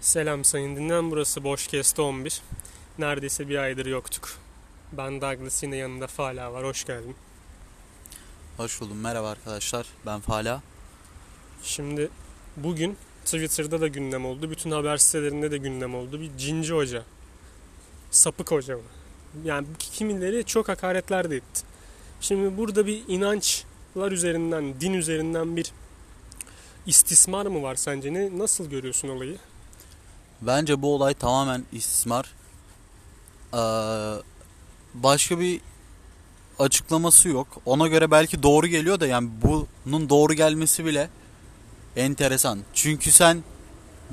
Selam sayın dinleyen burası Boşkest 11. Neredeyse bir aydır yoktuk. Ben Douglas yine yanında Fala var. Hoş geldin. Hoş buldum. Merhaba arkadaşlar. Ben Fala. Şimdi bugün Twitter'da da gündem oldu. Bütün haber sitelerinde de gündem oldu. Bir cinci hoca. Sapık hoca mı? Yani kimileri çok hakaretler de etti. Şimdi burada bir inançlar üzerinden, din üzerinden bir istismar mı var sence? Ne, nasıl görüyorsun olayı? Bence bu olay tamamen istismar. Ee, başka bir açıklaması yok. Ona göre belki doğru geliyor da yani bunun doğru gelmesi bile enteresan. Çünkü sen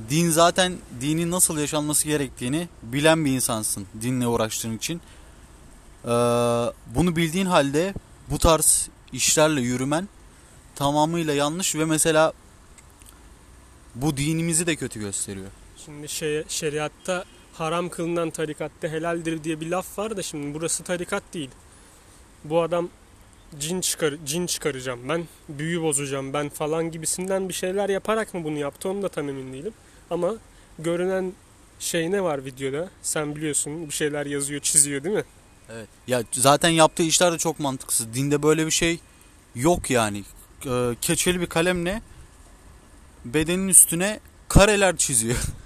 din zaten dinin nasıl yaşanması gerektiğini bilen bir insansın dinle uğraştığın için. Ee, bunu bildiğin halde bu tarz işlerle yürümen tamamıyla yanlış ve mesela bu dinimizi de kötü gösteriyor. Şimdi şey, şeriatta haram kılınan tarikatta helaldir diye bir laf var da şimdi burası tarikat değil. Bu adam cin çıkar cin çıkaracağım ben, büyü bozacağım ben falan gibisinden bir şeyler yaparak mı bunu yaptı onu da tam emin değilim. Ama görünen şey ne var videoda? Sen biliyorsun bir şeyler yazıyor, çiziyor değil mi? Evet. Ya zaten yaptığı işler de çok mantıksız. Dinde böyle bir şey yok yani. Ee, keçeli bir kalemle bedenin üstüne kareler çiziyor.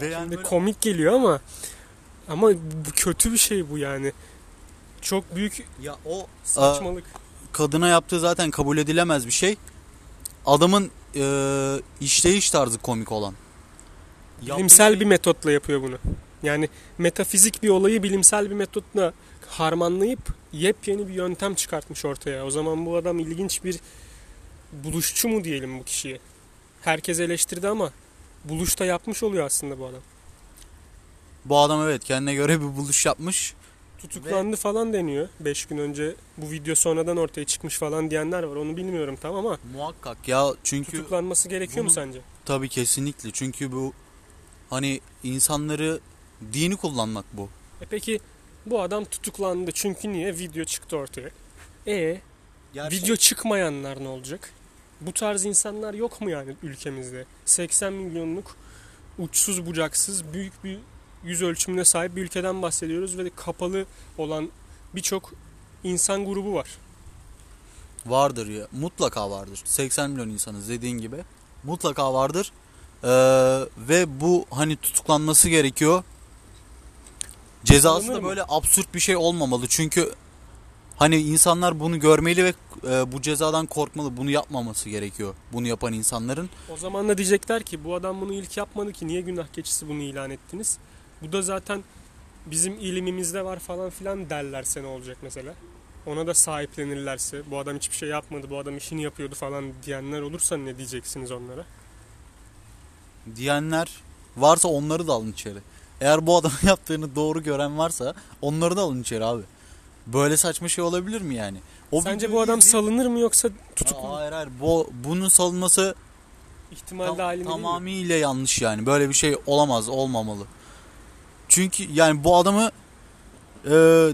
Ve yani böyle... komik geliyor ama ama bu kötü bir şey bu yani. Çok büyük ya o saçmalık. A, kadına yaptığı zaten kabul edilemez bir şey. Adamın e, işleyiş tarzı komik olan. Bilimsel şey... bir metotla yapıyor bunu. Yani metafizik bir olayı bilimsel bir metotla harmanlayıp yepyeni bir yöntem çıkartmış ortaya. O zaman bu adam ilginç bir buluşçu mu diyelim bu kişiye. Herkes eleştirdi ama buluşta yapmış oluyor aslında bu adam. Bu adam evet kendine göre bir buluş yapmış. Tutuklandı Ve... falan deniyor. 5 gün önce bu video sonradan ortaya çıkmış falan diyenler var. Onu bilmiyorum tam ama. Muhakkak ya çünkü. Tutuklanması gerekiyor bunu... mu sence? Tabii kesinlikle. Çünkü bu hani insanları dini kullanmak bu. E peki bu adam tutuklandı çünkü niye? Video çıktı ortaya. E Gerçek... video çıkmayanlar ne olacak? Bu tarz insanlar yok mu yani ülkemizde? 80 milyonluk uçsuz bucaksız büyük bir yüz ölçümüne sahip bir ülkeden bahsediyoruz ve kapalı olan birçok insan grubu var. Vardır ya mutlaka vardır. 80 milyon insanız dediğin gibi mutlaka vardır. Ee, ve bu hani tutuklanması gerekiyor. Cezası da böyle absürt bir şey olmamalı. Çünkü Hani insanlar bunu görmeli ve e, bu cezadan korkmalı. Bunu yapmaması gerekiyor. Bunu yapan insanların. O zaman da diyecekler ki bu adam bunu ilk yapmadı ki niye günah keçisi bunu ilan ettiniz? Bu da zaten bizim ilimimizde var falan filan derlerse ne olacak mesela? Ona da sahiplenirlerse bu adam hiçbir şey yapmadı bu adam işini yapıyordu falan diyenler olursa ne diyeceksiniz onlara? Diyenler varsa onları da alın içeri. Eğer bu adamın yaptığını doğru gören varsa onları da alın içeri abi. Böyle saçma şey olabilir mi yani? O Sence bu adam salınır mı yoksa tutuklu mu? Hayır hayır. Bu, bunun salınması ihtimal tam, dahilinde tamamıyla yanlış yani. Böyle bir şey olamaz, olmamalı. Çünkü yani bu adamı e,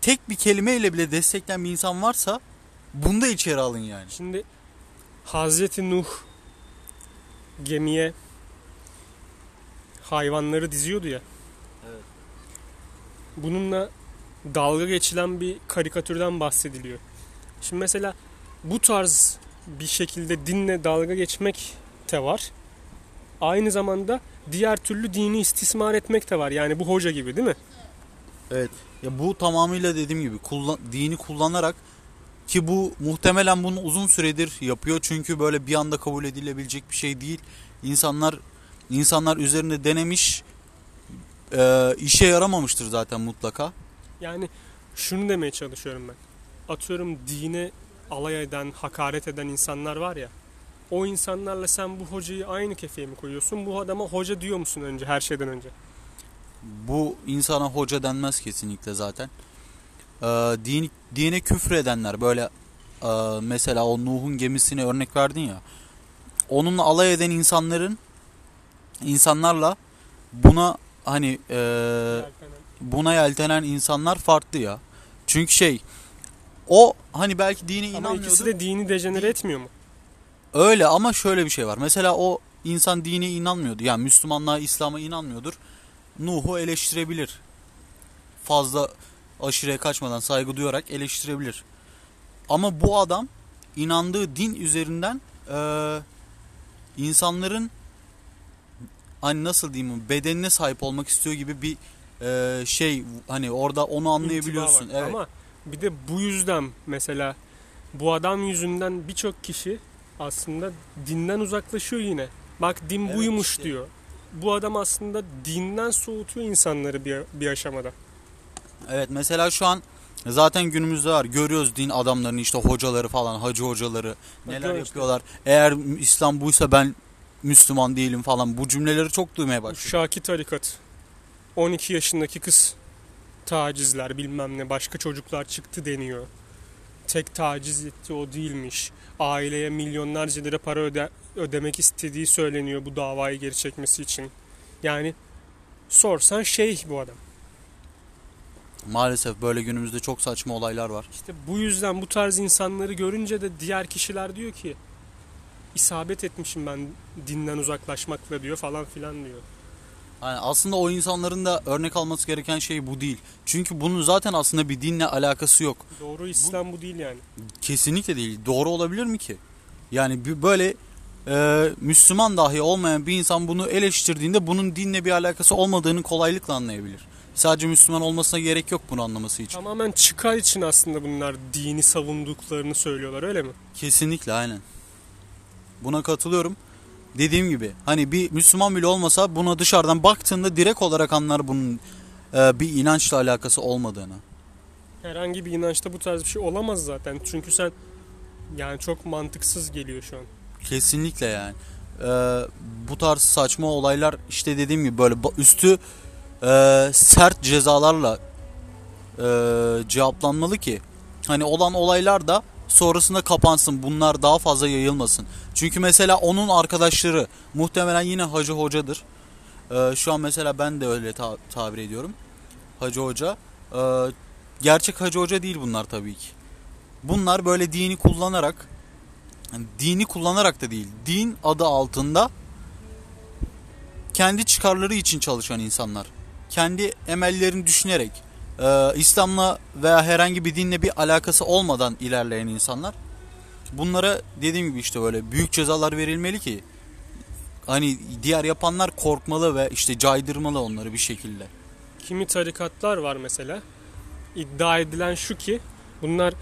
tek bir kelimeyle bile destekleyen bir insan varsa bunu da içeri alın yani. Şimdi Hazreti Nuh gemiye hayvanları diziyordu ya. Evet. Bununla dalga geçilen bir karikatürden bahsediliyor. Şimdi mesela bu tarz bir şekilde dinle dalga geçmek de var. Aynı zamanda diğer türlü dini istismar etmek de var. Yani bu hoca gibi değil mi? Evet. Ya bu tamamıyla dediğim gibi kullan, dini kullanarak ki bu muhtemelen bunu uzun süredir yapıyor. Çünkü böyle bir anda kabul edilebilecek bir şey değil. İnsanlar insanlar üzerinde denemiş e, işe yaramamıştır zaten mutlaka. Yani şunu demeye çalışıyorum ben. Atıyorum dine alay eden, hakaret eden insanlar var ya. O insanlarla sen bu hocayı aynı kefeye mi koyuyorsun? Bu adama hoca diyor musun önce her şeyden önce? Bu insana hoca denmez kesinlikle zaten. Ee, din, dine küfür edenler böyle e, mesela o Nuh'un gemisine örnek verdin ya. Onunla alay eden insanların insanlarla buna hani e, buna yeltenen insanlar farklı ya. Çünkü şey o hani belki dini ama inanmıyordu. ikisi de dini dejenere etmiyor mu? Öyle ama şöyle bir şey var. Mesela o insan dine inanmıyordu. Yani Müslümanlığa, İslam'a inanmıyordur. Nuh'u eleştirebilir. Fazla aşırıya kaçmadan saygı duyarak eleştirebilir. Ama bu adam inandığı din üzerinden eee, insanların hani nasıl diyeyim bedenine sahip olmak istiyor gibi bir eee, şey hani orada onu anlayabiliyorsun. Evet. Ama bir de bu yüzden mesela bu adam yüzünden birçok kişi aslında dinden uzaklaşıyor yine. Bak din Evet buymuş işte. diyor. Bu adam aslında dinden soğutuyor insanları bir, bir aşamada. Evet mesela şu an zaten günümüzde var. Görüyoruz din adamlarını işte hocaları falan hacı hocaları neler işte. yapıyorlar. Eğer İslam buysa ben Müslüman değilim falan bu cümleleri çok duymaya başladım. Şaki tarikat. 12 yaşındaki kız tacizler bilmem ne başka çocuklar çıktı deniyor. Tek taciz etti o değilmiş. Aileye milyonlarca lira para öde- ödemek istediği söyleniyor bu davayı geri çekmesi için. Yani sorsan şeyh bu adam. Maalesef böyle günümüzde çok saçma olaylar var. İşte bu yüzden bu tarz insanları görünce de diğer kişiler diyor ki isabet etmişim ben dinden uzaklaşmakla diyor falan filan diyor. Yani aslında o insanların da örnek alması gereken şey bu değil. Çünkü bunun zaten aslında bir dinle alakası yok. Doğru İslam bu değil yani. Kesinlikle değil. Doğru olabilir mi ki? Yani bir böyle e, Müslüman dahi olmayan bir insan bunu eleştirdiğinde bunun dinle bir alakası olmadığını kolaylıkla anlayabilir. Sadece Müslüman olmasına gerek yok bunu anlaması için. Tamamen çıkar için aslında bunlar dini savunduklarını söylüyorlar öyle mi? Kesinlikle aynen. Buna katılıyorum. Dediğim gibi hani bir Müslüman bile olmasa buna dışarıdan baktığında direkt olarak anlar bunun e, bir inançla alakası olmadığını. Herhangi bir inançta bu tarz bir şey olamaz zaten. Çünkü sen yani çok mantıksız geliyor şu an. Kesinlikle yani. Ee, bu tarz saçma olaylar işte dediğim gibi böyle üstü e, sert cezalarla e, cevaplanmalı ki hani olan olaylar da sonrasında kapansın. Bunlar daha fazla yayılmasın. Çünkü mesela onun arkadaşları muhtemelen yine hacı hocadır. Ee, şu an mesela ben de öyle ta- tabir ediyorum. Hacı hoca. Ee, gerçek hacı hoca değil bunlar tabii ki. Bunlar böyle dini kullanarak yani dini kullanarak da değil, din adı altında kendi çıkarları için çalışan insanlar. Kendi emellerini düşünerek, e, İslam'la veya herhangi bir dinle bir alakası olmadan ilerleyen insanlar. Bunlara dediğim gibi işte böyle büyük cezalar verilmeli ki hani diğer yapanlar korkmalı ve işte caydırmalı onları bir şekilde. Kimi tarikatlar var mesela. İddia edilen şu ki bunlar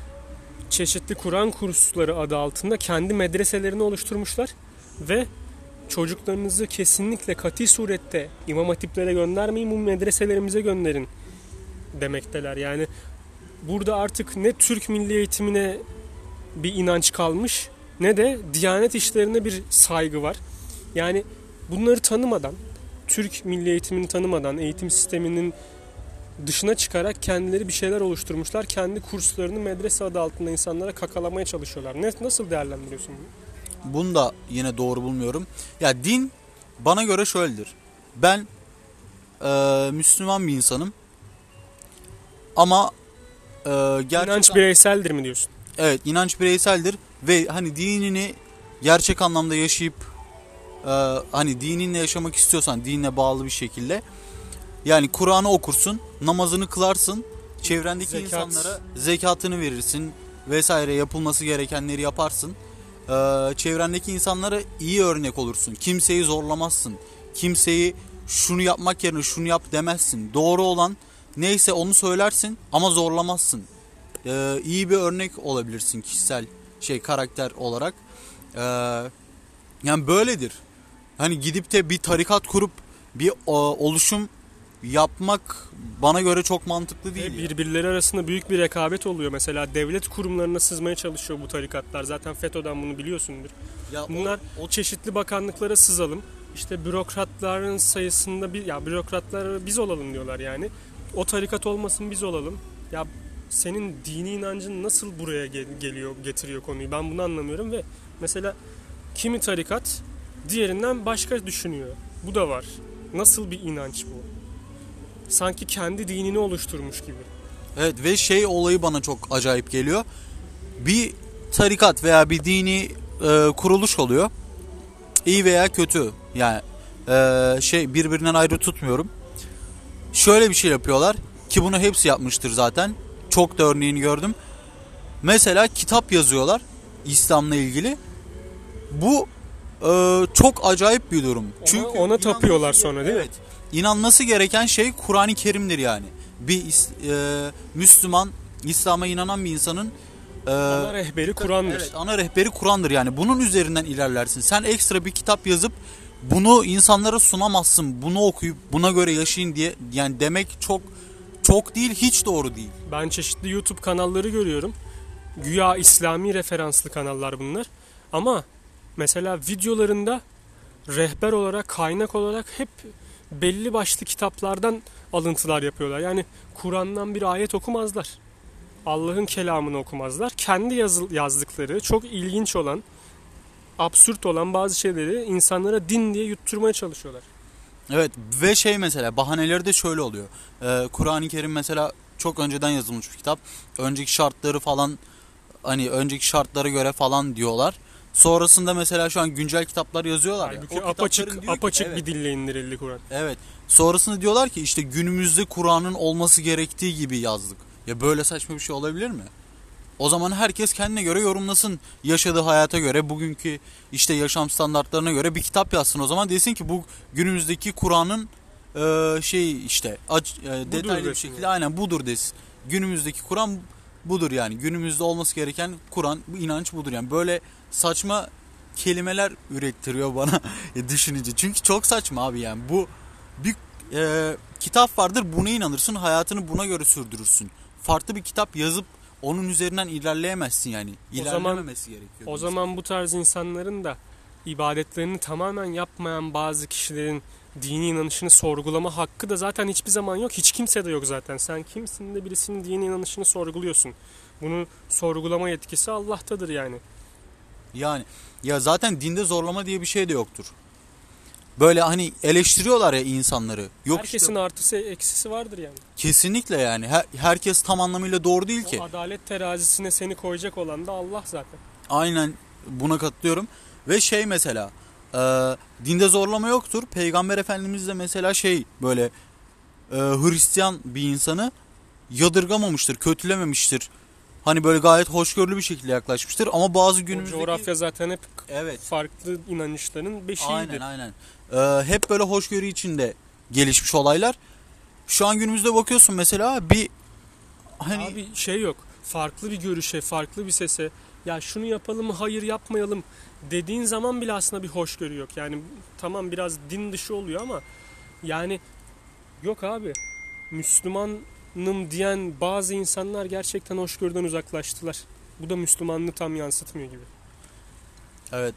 çeşitli Kur'an kursları adı altında kendi medreselerini oluşturmuşlar ve çocuklarınızı kesinlikle kati surette imam hatiplere göndermeyin bu medreselerimize gönderin demekteler. Yani burada artık ne Türk milli eğitimine bir inanç kalmış ne de Diyanet işlerine bir saygı var. Yani bunları tanımadan Türk milli eğitimini tanımadan eğitim sisteminin dışına çıkarak kendileri bir şeyler oluşturmuşlar. Kendi kurslarını medrese adı altında insanlara kakalamaya çalışıyorlar. Ne, nasıl değerlendiriyorsun bunu? Bunu da yine doğru bulmuyorum. Ya din bana göre şöyledir. Ben e, Müslüman bir insanım. Ama e, gerçek İnanç bireyseldir mi diyorsun? evet inanç bireyseldir ve hani dinini gerçek anlamda yaşayıp e, hani dininle yaşamak istiyorsan dinle bağlı bir şekilde yani Kur'an'ı okursun, namazını kılarsın, çevrendeki Zekat. insanlara zekatını verirsin vesaire yapılması gerekenleri yaparsın. Ee, çevrendeki insanlara iyi örnek olursun. Kimseyi zorlamazsın. Kimseyi şunu yapmak yerine şunu yap demezsin. Doğru olan neyse onu söylersin ama zorlamazsın. Ee, iyi bir örnek olabilirsin kişisel şey karakter olarak. Ee, yani böyledir. Hani gidip de bir tarikat kurup bir o, oluşum yapmak bana göre çok mantıklı değil. ya. birbirleri arasında büyük bir rekabet oluyor. Mesela devlet kurumlarına sızmaya çalışıyor bu tarikatlar. Zaten FETÖ'den bunu biliyorsundur. Ya o- Bunlar o çeşitli bakanlıklara sızalım. İşte bürokratların sayısında bir ya bürokratlar biz olalım diyorlar yani. O tarikat olmasın biz olalım. Ya senin dini inancın nasıl buraya gel- geliyor getiriyor konuyu ben bunu anlamıyorum ve mesela kimi tarikat diğerinden başka düşünüyor. Bu da var. Nasıl bir inanç bu? Sanki kendi dinini oluşturmuş gibi. Evet ve şey olayı bana çok acayip geliyor. Bir tarikat veya bir dini e, kuruluş oluyor. İyi veya kötü. Yani eee, şey birbirinden ayrı tutmuyorum. Şöyle bir şey yapıyorlar ki bunu hepsi yapmıştır zaten. Çok da örneğini gördüm. Mesela kitap yazıyorlar İslam'la ilgili. Bu eee, çok acayip bir durum. Ona- ona tapıyorlar sonra değil mi? evet, İnanması gereken şey Kur'an-ı Kerim'dir yani. Bir eee, Müslüman, İslam'a inanan bir insanın eee, Ana rehberi Kur'an'dır. Evet, ana rehberi Kur'an'dır yani. Bunun üzerinden ilerlersin. Sen ekstra bir kitap yazıp bunu insanlara sunamazsın. Bunu okuyup buna göre yaşayın diye yani demek çok çok değil, hiç doğru değil. Ben çeşitli YouTube kanalları görüyorum. Güya İslami referanslı kanallar bunlar. Ama mesela videolarında rehber olarak, kaynak olarak hep belli başlı kitaplardan alıntılar yapıyorlar. Yani Kur'an'dan bir ayet okumazlar. Allah'ın kelamını okumazlar. Kendi yazdıkları çok ilginç olan, absürt olan bazı şeyleri insanlara din diye yutturmaya çalışıyorlar. Evet ve şey mesela bahaneleri de şöyle oluyor. Ee, Kur'an-ı Kerim mesela çok önceden yazılmış bir kitap. Önceki şartları falan hani önceki şartlara göre falan diyorlar. Sonrasında mesela şu an güncel kitaplar yazıyorlar ya. Halbuki O apaçık diyor ki- apaçık evet. bir dille indirildi Kur'an. Evet. Sonrasında diyorlar ki işte günümüzde Kur'an'ın olması gerektiği gibi yazdık. Ya böyle saçma bir şey olabilir mi? O zaman herkes kendine göre yorumlasın. Yaşadığı hayata göre, bugünkü işte yaşam standartlarına göre bir kitap yazsın. O zaman desin ki bu günümüzdeki Kur'an'ın e, şey işte aç, e, detaylı bir şekilde yani. aynen budur desin. Günümüzdeki Kur'an budur yani. Günümüzde olması gereken Kur'an, bu inanç budur yani. Böyle saçma kelimeler ürettiriyor bana düşününce. Çünkü çok saçma abi yani. Bu bir e, kitap vardır buna inanırsın hayatını buna göre sürdürürsün. Farklı bir kitap yazıp onun üzerinden ilerleyemezsin yani. O zaman- İlerlememesi gerekiyor. O zaman bu tarz insanların da ibadetlerini tamamen yapmayan bazı kişilerin dini inanışını sorgulama hakkı da zaten hiçbir zaman yok. Hiç kimse de yok zaten. Sen kimsin de birisinin dini inanışını sorguluyorsun. Bunu sorgulama yetkisi Allah'tadır yani. Yani ya zaten dinde zorlama diye bir şey de yoktur. Böyle hani eleştiriyorlar ya insanları. Yok Herkesin işte artısı eksisi vardır yani. kesinlikle yani. Her- herkes tam anlamıyla doğru değil ki. O adalet terazisine seni koyacak olan da Allah zaten. Aynen buna katılıyorum. Ve şey mesela e, dinde zorlama yoktur. Peygamber Efendimiz de mesela şey böyle e, Hristiyan bir insanı yadırgamamıştır, kötülememiştir. Hani böyle gayet hoşgörülü bir şekilde yaklaşmıştır ama bazı O günümüzdeki coğrafya zaten hep evet farklı inanışların beşiğidir. aynen aynen. E, hep böyle hoşgörü içinde gelişmiş olaylar. Şu an günümüzde bakıyorsun mesela bir hani Abi şey yok. Farklı bir görüşe, farklı bir sese ya şunu yapalım mı, hayır yapmayalım dediğin zaman bile aslında bir hoşgörü yok. Yani tamam biraz din dışı oluyor ama yani yok abi. Müslümanım diyen bazı insanlar gerçekten hoşgörüden uzaklaştılar. Bu da Müslümanlığı tam yansıtmıyor gibi. Evet.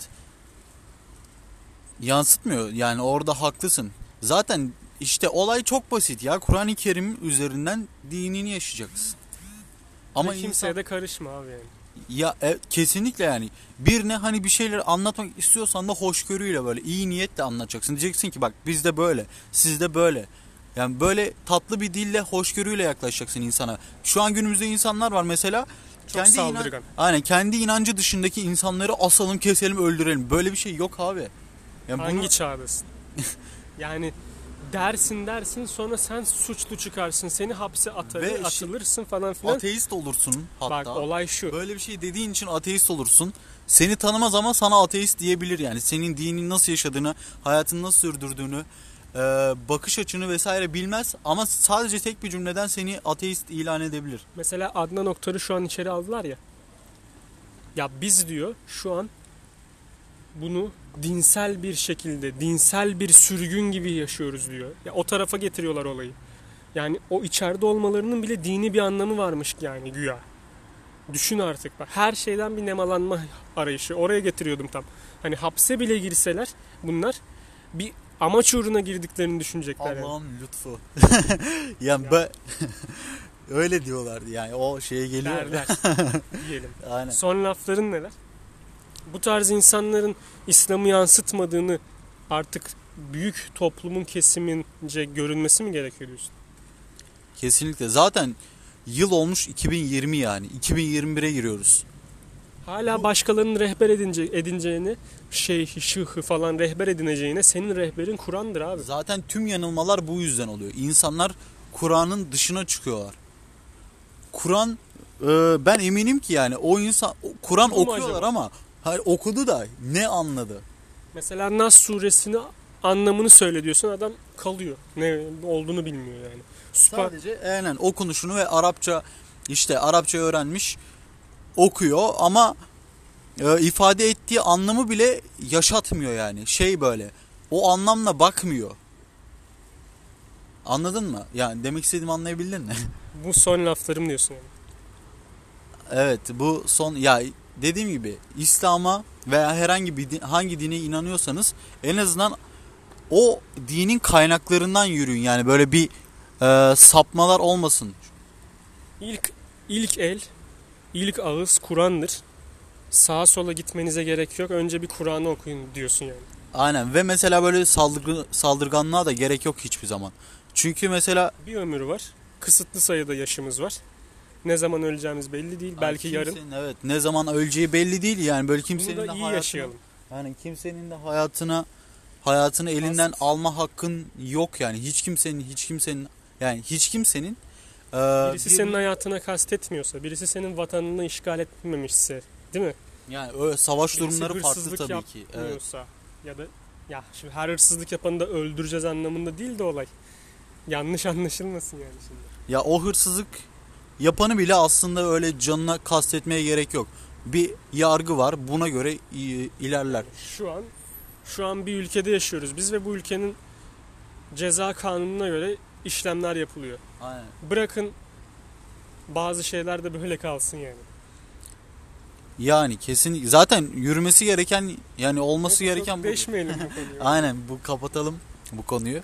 Yansıtmıyor. Yani orada haklısın. Zaten işte olay çok basit ya. Kur'an-ı Kerim üzerinden dinini yaşayacaksın. Ama Ama kimseye insan, de karışma abi yani. ya e, kesinlikle yani birine hani bir şeyler anlatmak istiyorsan da hoşgörüyle böyle iyi niyetle anlatacaksın. Diyeceksin ki bak bizde böyle, sizde böyle. Yani böyle tatlı bir dille, hoşgörüyle yaklaşacaksın insana. Şu an günümüzde insanlar var mesela Çok inan- saldırgan. aynen kendi inancı dışındaki insanları asalım, keselim, öldürelim. Böyle bir şey yok abi. Yani Hangi bunu- çağdasın? yani dersin dersin sonra sen suçlu çıkarsın. Seni hapse atarı, Ve atılırsın falan filan. ateist olursun hatta. Bak olay şu. Böyle bir şey dediğin için ateist olursun. Seni tanımaz ama sana ateist diyebilir yani. Senin dinini nasıl yaşadığını, hayatını nasıl sürdürdüğünü, e, bakış açını vesaire bilmez ama sadece tek bir cümleden seni ateist ilan edebilir. Mesela Adnan Oktar'ı şu an içeri aldılar ya. Ya biz diyor şu an bunu dinsel bir şekilde, dinsel bir sürgün gibi yaşıyoruz diyor. Ya o tarafa getiriyorlar olayı. Yani o içeride olmalarının bile dini bir anlamı varmış yani güya. Düşün artık bak. Her şeyden bir nemalanma arayışı. Oraya getiriyordum tam. Hani hapse bile girseler bunlar bir amaç uğruna girdiklerini düşünecekler. yani. Allah'ın lütfu. yani ben öyle diyorlardı yani o şeye geliyor. Derler diyelim. Aynen. Son lafların neler? Bu tarz insanların İslam'ı yansıtmadığını artık büyük toplumun kesimince görünmesi mi gerekiyor diyorsun? Kesinlikle. Zaten yıl olmuş 2020 yani. 2021'e giriyoruz. Hala başkalarının rehber edince, edineceğini, şeyhi, şıhı falan rehber edineceğine senin rehberin Kur'an'dır abi. Zaten tüm yanılmalar bu yüzden oluyor. İnsanlar Kur'an'ın dışına çıkıyorlar. Kur'an e, ben eminim ki yani o insan Kur'an okuyorlar acaba? ama hayır, okudu da ne anladı? Mesela Nas suresini anlamını söyle diyorsun adam kalıyor. Ne olduğunu bilmiyor yani. Süper. Sadece aynen okunuşunu ve Arapça işte Arapça öğrenmiş okuyor ama e, ifade ettiği anlamı bile yaşatmıyor yani. Şey böyle o anlamla bakmıyor. Anladın mı? Yani demek istediğimi anlayabildin mi? Bu son laflarım diyorsun yani. Evet bu son ya dediğim gibi İslam'a veya herhangi bir din, hangi dine inanıyorsanız en azından o dinin kaynaklarından yürüyün yani böyle bir e, sapmalar olmasın. İlk ilk el, ilk ağız Kur'an'dır. Sağa sola gitmenize gerek yok. Önce bir Kur'an'ı okuyun diyorsun yani. Aynen ve mesela böyle saldırgı, saldırganlığa da gerek yok hiçbir zaman. Çünkü mesela Bir ömür var. Kısıtlı sayıda yaşımız var. Ne zaman öleceğimiz belli değil. Belki yarın. evet ne zaman öleceği belli değil yani böyle Bunu kimsenin de da iyi hayatını, yaşayalım. yani kimsenin de hayatına hayatını elinden As- alma hakkın yok yani hiç kimsenin hiç kimsenin yani hiç kimsenin e, Birisi bir- senin hayatına kastetmiyorsa, birisi senin vatanını işgal etmemişse, değil mi? yani öyle savaş Birisi durumları farklı tabii ki. Evet. ya da ya şimdi her hırsızlık yapanı da öldüreceğiz anlamında değil de olay. Yanlış anlaşılmasın yani şimdi. Ya o hırsızlık yapanı bile aslında öyle canına kastetmeye gerek yok. Bir yargı var buna göre ilerler. Şu an şu an bir ülkede yaşıyoruz biz ve bu ülkenin ceza kanununa göre işlemler yapılıyor. Aynen. Bırakın bazı şeyler de böyle kalsın yani. Yani kesin zaten yürümesi gereken yani olması Çok- gereken çok bu konuyu. Aynen bu kapatalım bu konuyu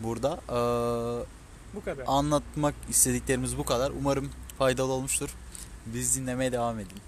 burada. Ee, Bu kadar. anlatmak istediklerimiz bu kadar. Umarım faydalı olmuştur. Biz dinlemeye devam edin.